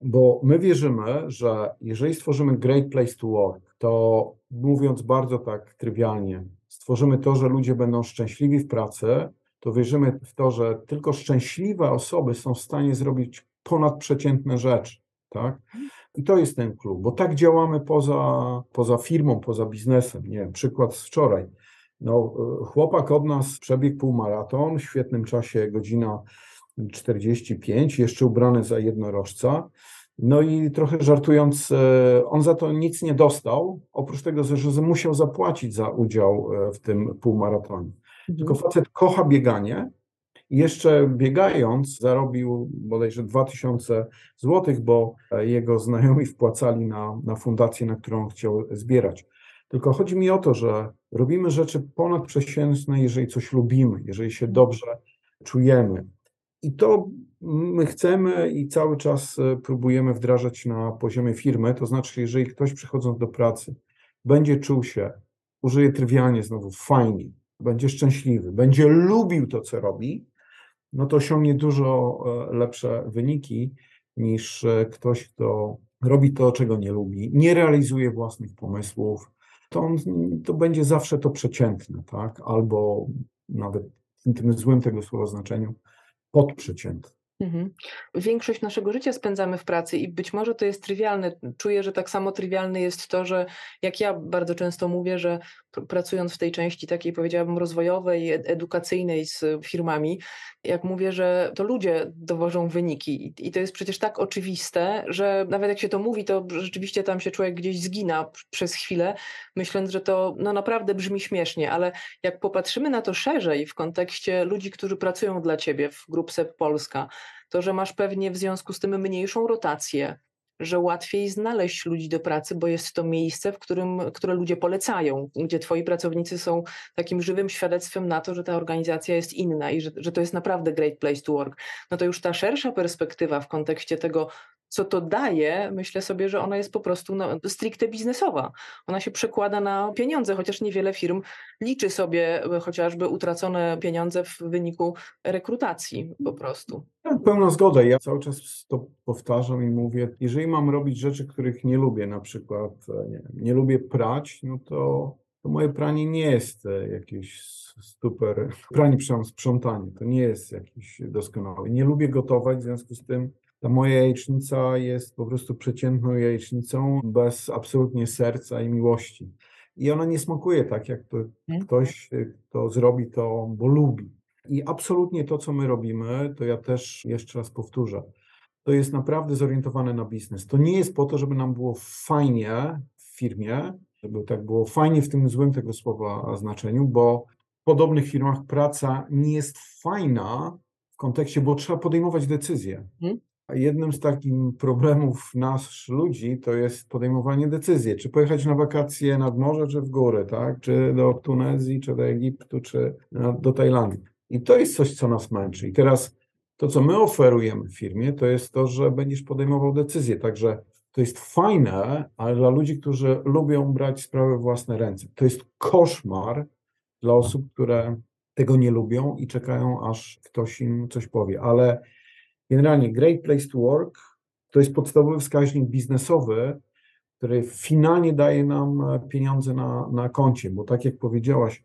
Bo my wierzymy, że jeżeli stworzymy Great Place to Work, to mówiąc bardzo tak trywialnie, stworzymy to, że ludzie będą szczęśliwi w pracy, to wierzymy w to, że tylko szczęśliwe osoby są w stanie zrobić ponadprzeciętne rzeczy. Tak? I to jest ten klub, bo tak działamy poza, poza firmą, poza biznesem. Nie wiem, przykład z wczoraj. No, chłopak od nas przebiegł półmaraton w świetnym czasie, godzina 45, jeszcze ubrany za jednorożca. No i trochę żartując, e, on za to nic nie dostał, oprócz tego, że musiał zapłacić za udział e, w tym półmaratonie. Mhm. Tylko facet kocha bieganie, jeszcze biegając zarobił bodajże 2000 zł, bo jego znajomi wpłacali na, na fundację, na którą chciał zbierać. Tylko chodzi mi o to, że robimy rzeczy ponadprzeciętne, jeżeli coś lubimy, jeżeli się dobrze czujemy. I to my chcemy i cały czas e, próbujemy wdrażać na poziomie firmy. To znaczy, jeżeli ktoś przychodząc do pracy będzie czuł się, użyję trywialnie znowu, fajnie, będzie szczęśliwy, będzie lubił to, co robi, no to osiągnie dużo e, lepsze wyniki niż e, ktoś, kto robi to, czego nie lubi, nie realizuje własnych pomysłów, to, on, to będzie zawsze to przeciętne, tak? Albo nawet w tym złym tego słowa znaczeniu podprzeciętne. Mhm. Większość naszego życia spędzamy w pracy i być może to jest trywialne. Czuję, że tak samo trywialne jest to, że jak ja bardzo często mówię, że pracując w tej części takiej powiedziałabym rozwojowej, edukacyjnej z firmami, jak mówię, że to ludzie dowożą wyniki i to jest przecież tak oczywiste, że nawet jak się to mówi, to rzeczywiście tam się człowiek gdzieś zgina przez chwilę, myśląc, że to no naprawdę brzmi śmiesznie, ale jak popatrzymy na to szerzej w kontekście ludzi, którzy pracują dla ciebie w Grupce Polska, to, że masz pewnie w związku z tym mniejszą rotację, że łatwiej znaleźć ludzi do pracy, bo jest to miejsce, w którym, które ludzie polecają, gdzie twoi pracownicy są takim żywym świadectwem na to, że ta organizacja jest inna i że, że to jest naprawdę great place to work. No to już ta szersza perspektywa w kontekście tego, co to daje, myślę sobie, że ona jest po prostu no, stricte biznesowa. Ona się przekłada na pieniądze, chociaż niewiele firm liczy sobie chociażby utracone pieniądze w wyniku rekrutacji po prostu. Pełna zgoda. Ja cały czas to powtarzam i mówię, jeżeli mam robić rzeczy, których nie lubię, na przykład e, nie, nie lubię prać, no to, to moje pranie nie jest e, jakieś super, pranie, sprzątanie, to nie jest jakieś doskonałe. Nie lubię gotować, w związku z tym ta moja jajecznica jest po prostu przeciętną jajecznicą bez absolutnie serca i miłości. I ona nie smakuje tak, jak to hmm? ktoś, kto zrobi to, bo lubi. I absolutnie to, co my robimy, to ja też jeszcze raz powtórzę, to jest naprawdę zorientowane na biznes. To nie jest po to, żeby nam było fajnie w firmie, żeby tak było fajnie w tym złym tego słowa znaczeniu, bo w podobnych firmach praca nie jest fajna w kontekście, bo trzeba podejmować decyzje. Jednym z takich problemów nas, ludzi, to jest podejmowanie decyzji, czy pojechać na wakacje nad morze, czy w górę, tak? Czy do Tunezji, czy do Egiptu, czy do Tajlandii. I to jest coś, co nas męczy. I teraz to, co my oferujemy firmie, to jest to, że będziesz podejmował decyzje. Także to jest fajne, ale dla ludzi, którzy lubią brać sprawy w własne ręce. To jest koszmar dla osób, które tego nie lubią i czekają, aż ktoś im coś powie. Ale Generalnie Great Place to Work to jest podstawowy wskaźnik biznesowy, który finalnie daje nam e, pieniądze na, na koncie, bo tak jak powiedziałaś,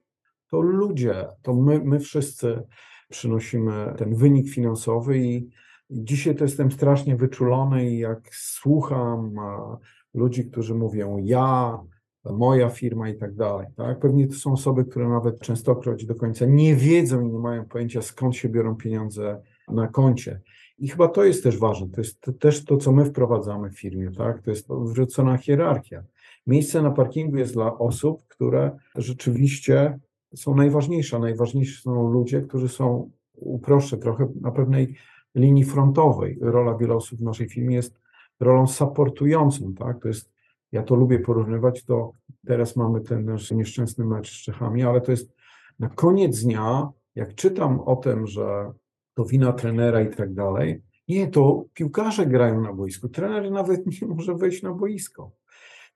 to ludzie, to my, my wszyscy przynosimy ten wynik finansowy i dzisiaj to jestem strasznie wyczulony i jak słucham e, ludzi, którzy mówią ja, moja firma i tak dalej, tak? Pewnie to są osoby, które nawet częstokroć do końca nie wiedzą i nie mają pojęcia skąd się biorą pieniądze na koncie. I chyba to jest też ważne, to jest też to, co my wprowadzamy w firmie, tak? To jest wrzucona hierarchia. Miejsce na parkingu jest dla osób, które rzeczywiście są najważniejsze. Najważniejsi są ludzie, którzy są, uproszczę trochę, na pewnej linii frontowej. Rola wielu osób w naszej firmie jest rolą supportującą, tak? To jest, ja to lubię porównywać, to teraz mamy ten nasz nieszczęsny mecz z Czechami, ale to jest na koniec dnia, jak czytam o tym, że to wina trenera i tak dalej. Nie, to piłkarze grają na boisku. Trener nawet nie może wejść na boisko.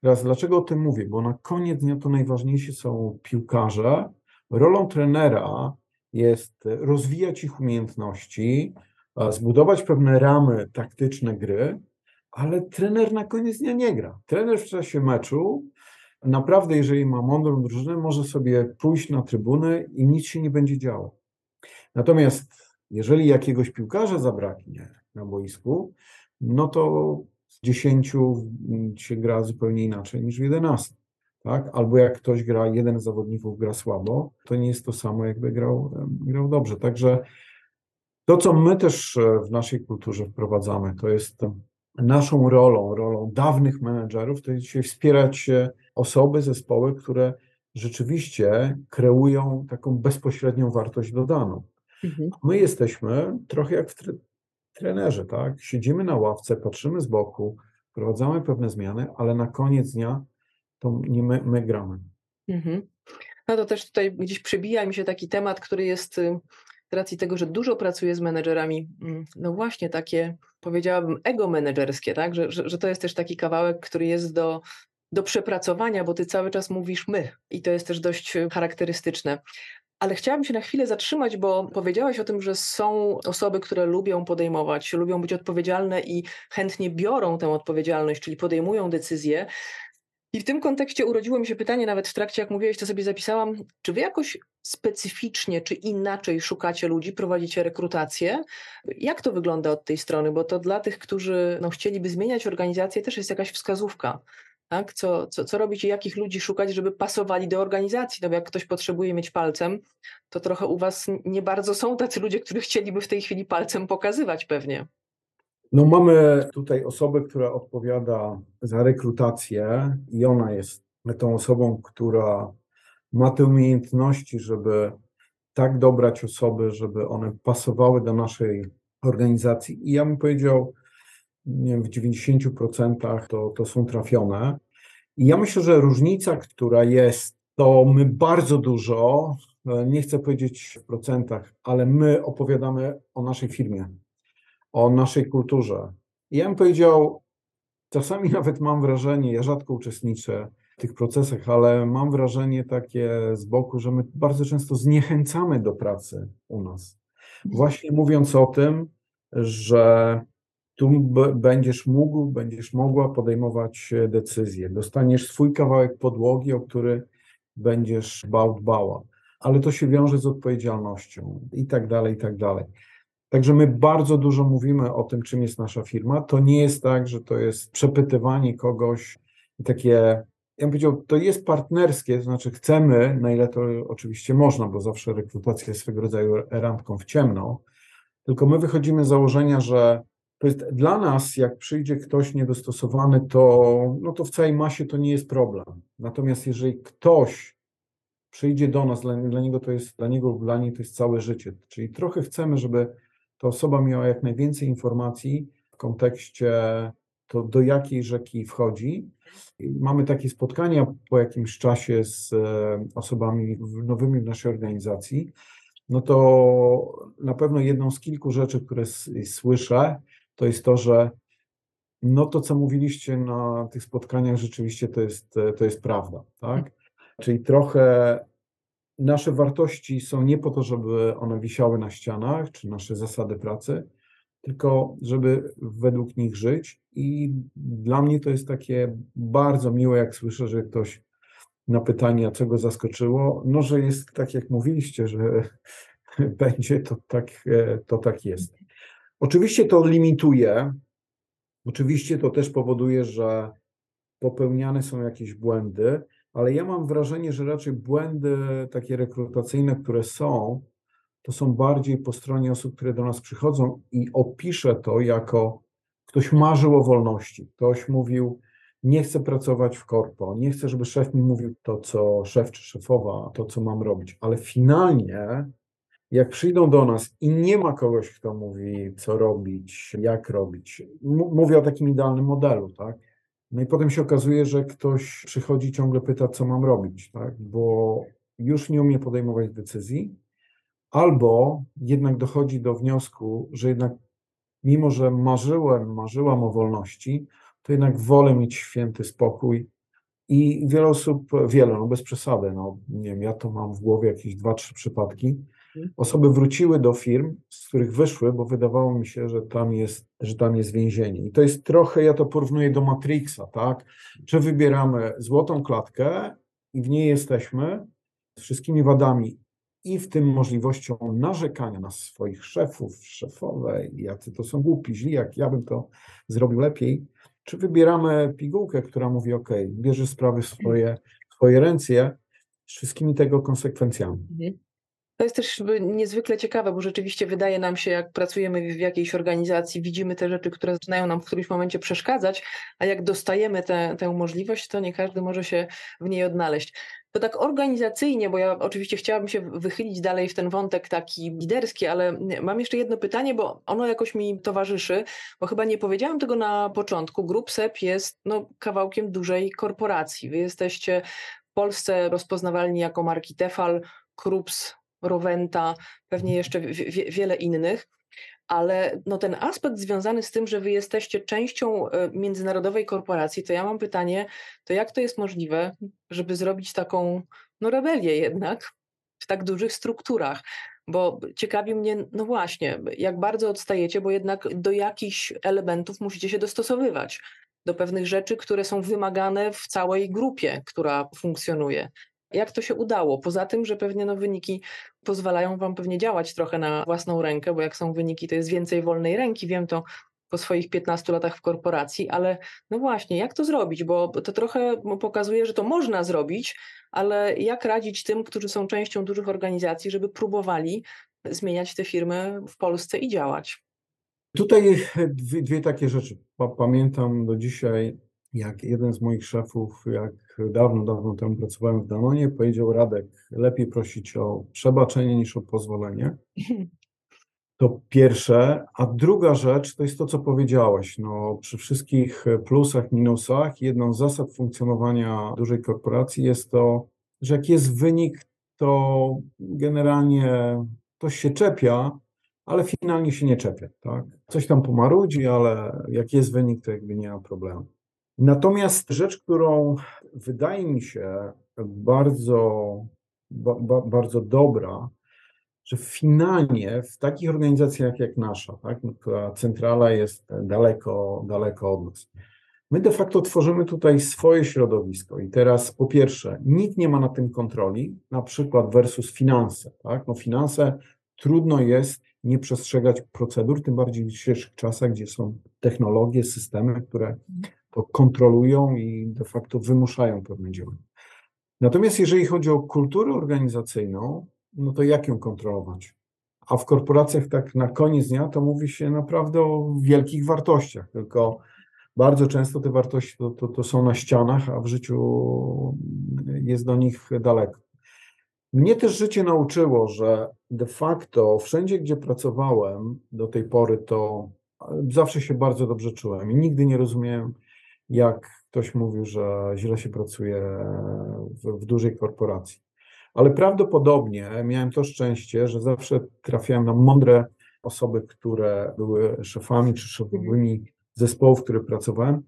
Teraz dlaczego o tym mówię? Bo na koniec dnia to najważniejsi są piłkarze. Rolą trenera jest rozwijać ich umiejętności, zbudować pewne ramy taktyczne gry, ale trener na koniec dnia nie gra. Trener w czasie meczu naprawdę, jeżeli ma mądrą drużynę, może sobie pójść na trybuny i nic się nie będzie działo. Natomiast jeżeli jakiegoś piłkarza zabraknie na boisku, no to z dziesięciu się gra zupełnie inaczej niż w 11. Tak? Albo jak ktoś gra, jeden z zawodników gra słabo, to nie jest to samo, jakby grał, grał dobrze. Także to, co my też e, w naszej kulturze wprowadzamy, to jest naszą rolą, rolą dawnych menedżerów, to jest dzisiaj wspierać osoby, zespoły, które rzeczywiście kreują taką bezpośrednią wartość dodaną. Mhm. My jesteśmy trochę jak w tre trenerze, tak? Siedzimy na ławce, patrzymy z boku, wprowadzamy pewne zmiany, ale na koniec dnia to nie my, my gramy. Mhm. No to też tutaj gdzieś przybija mi się taki temat, który jest y, z racji tego, że dużo pracuję z menedżerami, mm, no właśnie takie, powiedziałabym, ego menedżerskie, tak? Że, że, że to jest też taki kawałek, który jest do, do przepracowania, bo ty cały czas mówisz my i to jest też dość charakterystyczne. Ale chciałabym się na chwilę zatrzymać, bo powiedziałaś o tym, że są osoby, które lubią podejmować, lubią być odpowiedzialne i chętnie biorą tę odpowiedzialność, czyli podejmują decyzje. I w tym kontekście urodziło mi się pytanie, nawet w trakcie, jak mówiłeś, to sobie zapisałam, czy wy jakoś specyficznie czy inaczej szukacie ludzi, prowadzicie rekrutację? Jak to wygląda od tej strony? Bo to dla tych, którzy no, chcieliby zmieniać organizację, też jest jakaś wskazówka tak? Co, co, co robić i jakich ludzi szukać, żeby pasowali do organizacji. No jak ktoś potrzebuje mieć palcem, to trochę u was nie bardzo są tacy ludzie, którzy chcieliby w tej chwili palcem pokazywać pewnie. No mamy tutaj osobę, która odpowiada za rekrutację i ona jest tą osobą, która ma te umiejętności, żeby tak dobrać osoby, żeby one pasowały do naszej organizacji. I ja bym powiedział, nie wiem, w 90% to, to są trafione. I ja myślę, że różnica, która jest, to my bardzo dużo, e, nie chcę powiedzieć w procentach, ale my opowiadamy o naszej firmie, o naszej kulturze. I ja bym powiedział, czasami nawet mam wrażenie, ja rzadko uczestniczę w tych procesach, ale mam wrażenie takie z boku, że my bardzo często zniechęcamy do pracy u nas. Właśnie mówiąc o tym, że tu będziesz mógł, będziesz mogła podejmować decyzje. Dostaniesz swój kawałek podłogi, o który będziesz bał, dbała, ale to się wiąże z odpowiedzialnością i tak dalej, i tak dalej. Także my bardzo dużo mówimy o tym, czym jest nasza firma. To nie jest tak, że to jest przepytywanie kogoś takie, ja bym powiedział, to jest partnerskie, to znaczy chcemy, na ile to oczywiście można, bo zawsze rekrutacja jest swego rodzaju randką w ciemno, tylko my wychodzimy z założenia, że to jest dla nas, jak przyjdzie ktoś niedostosowany, to, no to w całej masie to nie jest problem. Natomiast jeżeli ktoś przyjdzie do nas, dla, dla niego to jest, dla niego dla niej to jest całe życie. Czyli trochę chcemy, żeby ta osoba miała jak najwięcej informacji w kontekście to, do jakiej rzeki wchodzi. Mamy takie spotkania po jakimś czasie z e, osobami nowymi w naszej organizacji. No to na pewno jedną z kilku rzeczy, które słyszę, to jest to, że no to, co mówiliście na tych spotkaniach, rzeczywiście to jest, to jest prawda, tak? Czyli trochę nasze wartości są nie po to, żeby one wisiały na ścianach, czy nasze zasady pracy, tylko żeby według nich żyć. I dla mnie to jest takie bardzo miłe, jak słyszę, że ktoś na pytanie, co go zaskoczyło, no, że jest tak, jak mówiliście, że będzie, to tak, to tak jest. Oczywiście to limituje, oczywiście to też powoduje, że popełniane są jakieś błędy, ale ja mam wrażenie, że raczej błędy takie rekrutacyjne, które są, to są bardziej po stronie osób, które do nas przychodzą i opiszę to jako ktoś marzył o wolności, ktoś mówił, nie chcę pracować w korpo, nie chcę, żeby szef mi mówił to, co szef czy szefowa, to, co mam robić, ale finalnie jak przyjdą do nas i nie ma kogoś, kto mówi, co robić, jak robić, mówię o takim idealnym modelu, tak? No i potem się okazuje, że ktoś przychodzi ciągle pyta, co mam robić, tak? Bo już nie umie podejmować decyzji, albo jednak dochodzi do wniosku, że jednak mimo, że marzyłem, marzyłam o wolności, to jednak wolę mieć święty spokój. I wiele osób, wiele, no bez przesady, no nie wiem, ja to mam w głowie jakieś dwa, trzy przypadki. Osoby wróciły do firm, z których wyszły, bo wydawało mi się, że tam jest, że tam jest więzienie. I to jest trochę, ja to porównuję do Matrixa, tak? Czy wybieramy złotą klatkę i w niej jesteśmy z wszystkimi wadami i w tym możliwością narzekania na swoich szefów, szefowe, jacy to są głupi, źli, jak ja bym to zrobił lepiej, czy wybieramy pigułkę, która mówi, ok, bierze sprawy w swoje, swoje ręce, z wszystkimi tego konsekwencjami. Mhm. To jest też niezwykle ciekawe, bo rzeczywiście wydaje nam się, jak pracujemy w jakiejś organizacji, widzimy te rzeczy, które zaczynają nam w którymś momencie przeszkadzać, a jak dostajemy te, tę możliwość, to nie każdy może się w niej odnaleźć. To tak organizacyjnie, bo ja oczywiście chciałabym się wychylić dalej w ten wątek taki liderski, ale mam jeszcze jedno pytanie, bo ono jakoś mi towarzyszy, bo chyba nie powiedziałam tego na początku. Grup SEP jest no, kawałkiem dużej korporacji. Wy jesteście w Polsce rozpoznawalni jako marki Tefal, Krups, Rowenta, pewnie jeszcze wiele innych. Ale no ten aspekt związany z tym, że wy jesteście częścią e, międzynarodowej korporacji, to ja mam pytanie, to jak to jest możliwe, żeby zrobić taką no rebelię jednak w tak dużych strukturach? Bo ciekawi mnie, no właśnie, jak bardzo odstajecie, bo jednak do jakichś elementów musicie się dostosowywać, do pewnych rzeczy, które są wymagane w całej grupie, która funkcjonuje. Jak to się udało? Poza tym, że pewnie no, wyniki pozwalają Wam pewnie działać trochę na własną rękę, bo jak są wyniki, to jest więcej wolnej ręki. Wiem to po swoich 15 latach w korporacji, ale no właśnie, jak to zrobić? Bo to trochę pokazuje, że to można zrobić, ale jak radzić tym, którzy są częścią dużych organizacji, żeby próbowali zmieniać te firmy w Polsce i działać? Tutaj dwie, dwie takie rzeczy. Pamiętam do dzisiaj jak jeden z moich szefów, jak dawno, dawno temu pracowałem w Danonie, powiedział Radek, lepiej prosić o przebaczenie niż o pozwolenie. To pierwsze, a druga rzecz to jest to, co powiedziałeś. No, przy wszystkich plusach, minusach, jedną z zasad funkcjonowania dużej korporacji jest to, że jak jest wynik, to generalnie ktoś się czepia, ale finalnie się nie czepia. Tak? Coś tam pomarudzi, ale jak jest wynik, to jakby nie ma problemu. Natomiast rzecz, którą wydaje mi się bardzo, ba, bardzo dobra, że finalnie w takich organizacjach jak nasza, tak, która centrala jest daleko, daleko od nas, my de facto tworzymy tutaj swoje środowisko i teraz po pierwsze, nikt nie ma na tym kontroli, na przykład versus finanse. Tak? No finanse trudno jest nie przestrzegać procedur, tym bardziej w dzisiejszych czasach, gdzie są technologie, systemy, które to kontrolują i de facto wymuszają pewne działania. Natomiast jeżeli chodzi o kulturę organizacyjną, no to jak ją kontrolować? A w korporacjach tak na koniec dnia to mówi się naprawdę o wielkich wartościach, tylko bardzo często te wartości to, to, to są na ścianach, a w życiu jest do nich daleko. Mnie też życie nauczyło, że de facto wszędzie, gdzie pracowałem do tej pory, to zawsze się bardzo dobrze czułem i nigdy nie rozumiałem, jak ktoś mówił, że źle się pracuje w, w dużej korporacji. Ale prawdopodobnie miałem to szczęście, że zawsze trafiałem na mądre osoby, które były szefami czy szefowymi zespołów, w których pracowałem.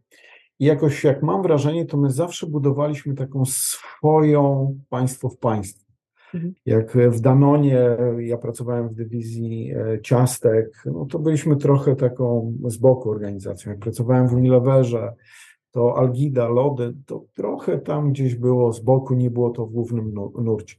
I jakoś, jak mam wrażenie, to my zawsze budowaliśmy taką swoją państwo w państwie. Mhm. Jak w Danonie, ja pracowałem w dywizji e, ciastek, no to byliśmy trochę taką z boku organizacją. Jak pracowałem w Unileverze, to Algida, lody, to trochę tam gdzieś było z boku, nie było to w głównym nurcie.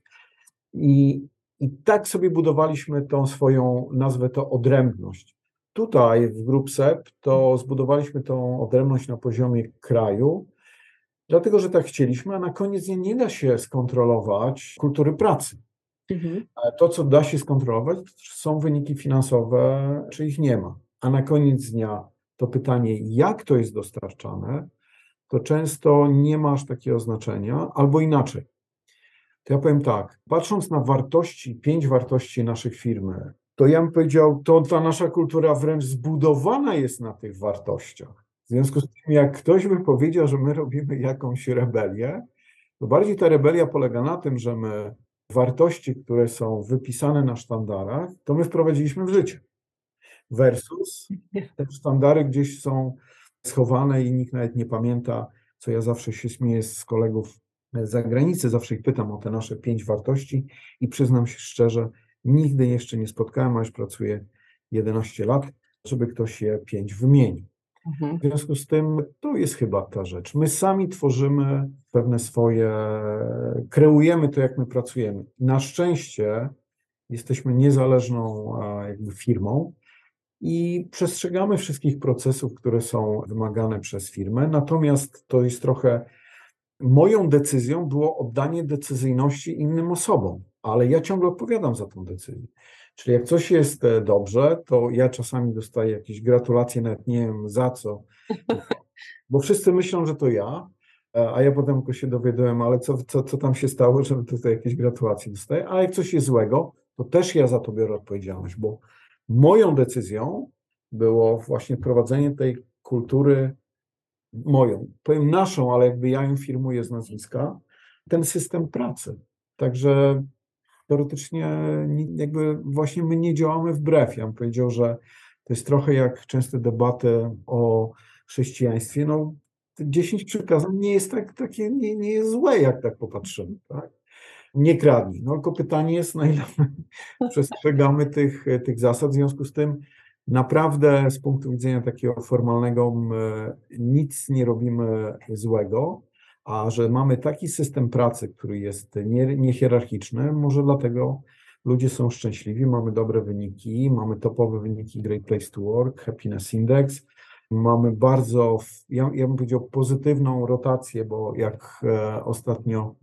I, i tak sobie budowaliśmy tą swoją, nazwę to odrębność. Tutaj w GroupSEP to zbudowaliśmy tą odrębność na poziomie kraju, dlatego że tak chcieliśmy, a na koniec nie, nie da się skontrolować kultury pracy. Mhm. To, co da się skontrolować, są wyniki finansowe, czy ich nie ma. A na koniec dnia to pytanie, jak to jest dostarczane, to często nie masz takiego znaczenia, albo inaczej. To ja powiem tak, patrząc na wartości, pięć wartości naszych firmy, to ja bym powiedział, to ta nasza kultura wręcz zbudowana jest na tych wartościach. W związku z tym, jak ktoś by powiedział, że my robimy jakąś rebelię, to bardziej ta rebelia polega na tym, że my wartości, które są wypisane na sztandarach, to my wprowadziliśmy w życie. Versus te sztandary gdzieś są schowane i nikt nawet nie pamięta, co ja zawsze się śmieję z kolegów z zagranicy, zawsze ich pytam o te nasze pięć wartości i przyznam się szczerze, nigdy jeszcze nie spotkałem, a już pracuję 11 lat, żeby ktoś je pięć wymienił. Mhm. W związku z tym to jest chyba ta rzecz. My sami tworzymy pewne swoje, kreujemy to, jak my pracujemy. Na szczęście jesteśmy niezależną jakby firmą, i przestrzegamy wszystkich procesów, które są wymagane przez firmę. Natomiast to jest trochę moją decyzją było oddanie decyzyjności innym osobom, ale ja ciągle odpowiadam za tą decyzję. Czyli jak coś jest e, dobrze, to ja czasami dostaję jakieś gratulacje, nawet nie wiem za co, bo wszyscy myślą, że to ja, e, a ja potem tylko się dowiaduję, ale co, co, co tam się stało, że tutaj jakieś gratulacje dostaję, a jak coś jest złego, to też ja za to biorę odpowiedzialność, bo Moją decyzją było właśnie wprowadzenie tej kultury, moją, powiem naszą, ale jakby ja ją firmuję z nazwiska, ten system pracy. Także teoretycznie jakby właśnie my nie działamy wbrew. Ja bym powiedział, że to jest trochę jak częste debaty o chrześcijaństwie. No, 10 przykazań nie jest tak, takie, nie, nie jest złe, jak tak popatrzymy. Tak? Nie kradnij. No tylko pytanie jest, na ile przestrzegamy tych, tych zasad. W związku z tym naprawdę z punktu widzenia takiego formalnego nic nie robimy złego, a że mamy taki system pracy, który jest nie, niehierarchiczny, może dlatego ludzie są szczęśliwi, mamy dobre wyniki, mamy topowe wyniki Great Place to Work, Happiness Index, mamy bardzo, ja, ja bym powiedział, pozytywną rotację, bo jak e, ostatnio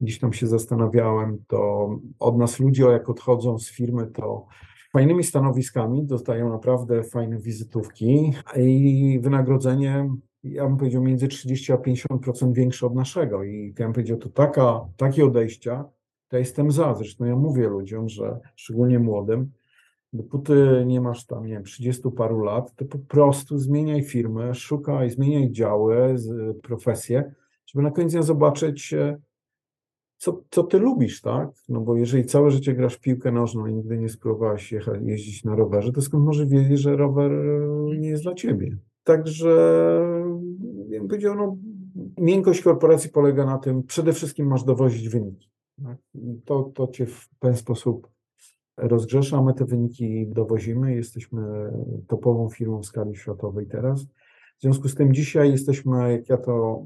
gdzieś tam się zastanawiałem, to od nas ludzie, jak odchodzą z firmy, to fajnymi stanowiskami dostają naprawdę fajne wizytówki i wynagrodzenie, ja bym powiedział, między 30 a 50% większe od naszego. I ja bym powiedział, to taka, takie odejścia, to jestem za. Zresztą ja mówię ludziom, że szczególnie młodym, Dopóty nie masz tam, nie wiem, 30 paru lat, to po prostu zmieniaj firmę, szukaj, zmieniaj działy, profesję, żeby na koniec zobaczyć, e, co, co ty lubisz, tak? No bo jeżeli całe życie grasz w piłkę nożną i nigdy nie spróbowałeś jechać, jeździć na rowerze, to skąd może wiedzieć, że rower e, nie jest dla ciebie? Także, jak powiedział, no, miękkość korporacji polega na tym, przede wszystkim masz dowozić wyniki. Tak? To, to cię w ten sposób rozgrzesza, my te wyniki dowozimy, jesteśmy topową firmą w skali światowej teraz. W związku z tym dzisiaj jesteśmy, jak ja to,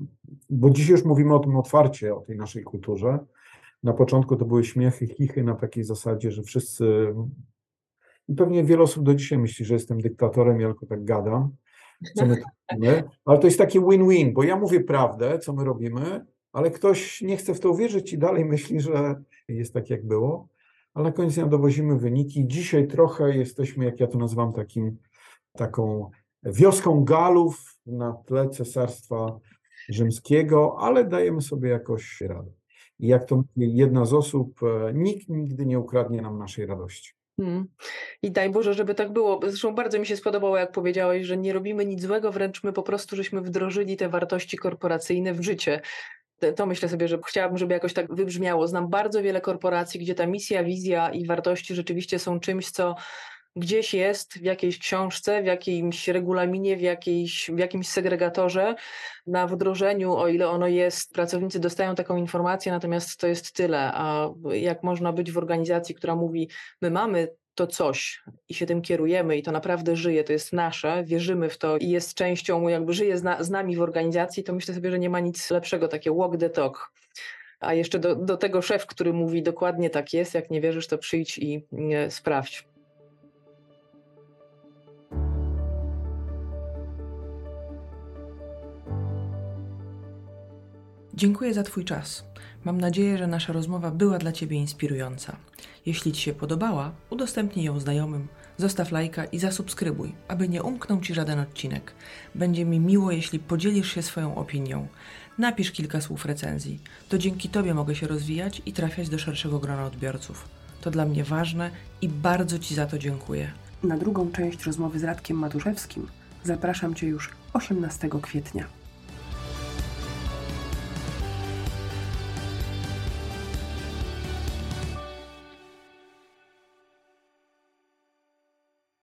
bo dzisiaj już mówimy o tym otwarcie, o tej naszej kulturze. Na początku to były śmiechy, chichy na takiej zasadzie, że wszyscy, i pewnie wiele osób do dzisiaj myśli, że jestem dyktatorem, ja tylko tak gadam, co my robimy, ale to jest taki win-win, bo ja mówię prawdę, co my robimy, ale ktoś nie chce w to uwierzyć i dalej myśli, że jest tak, jak było ale na koniec dnia dowozimy wyniki. Dzisiaj trochę jesteśmy, jak ja to nazywam, takim, taką wioską Galów na tle Cesarstwa Rzymskiego, ale dajemy sobie jakoś radę. I jak to mówi jedna z osób, e, nikt nigdy nie ukradnie nam naszej radości. Hmm. I daj Boże, żeby tak było. Zresztą bardzo mi się spodobało, jak powiedziałeś, że nie robimy nic złego, wręcz my po prostu żeśmy wdrożyli te wartości korporacyjne w życie to myślę sobie, że chciałabym, żeby jakoś tak wybrzmiało. Znam bardzo wiele korporacji, gdzie ta misja, wizja i wartości rzeczywiście są czymś, co gdzieś jest w jakiejś książce, w jakimś regulaminie, w, jakiejś, w jakimś segregatorze. Na wdrożeniu, o ile ono jest, pracownicy dostają taką informację, natomiast to jest tyle. A jak można być w organizacji, która mówi, my mamy to coś i się tym kierujemy i to naprawdę żyje, to jest nasze, wierzymy w to i jest częścią, jakby żyje z, z nami w organizacji, to myślę sobie, że nie ma nic lepszego, takie walk the talk. A jeszcze do, do tego szef, który mówi dokładnie tak jest, jak nie wierzysz, to przyjdź i nie, sprawdź. Dziękuję za Twój czas. Mam nadzieję, że nasza rozmowa była dla Ciebie inspirująca. Jeśli Ci się podobała, udostępnij ją znajomym, zostaw lajka i zasubskrybuj, aby nie umknął Ci żaden odcinek. Będzie mi miło, jeśli podzielisz się swoją opinią. Napisz kilka słów recenzji. To dzięki Tobie mogę się rozwijać i trafiać do szerszego grona odbiorców. To dla mnie ważne i bardzo Ci za to dziękuję. Na drugą część rozmowy z Radkiem Matuszewskim zapraszam Cię już 18 kwietnia.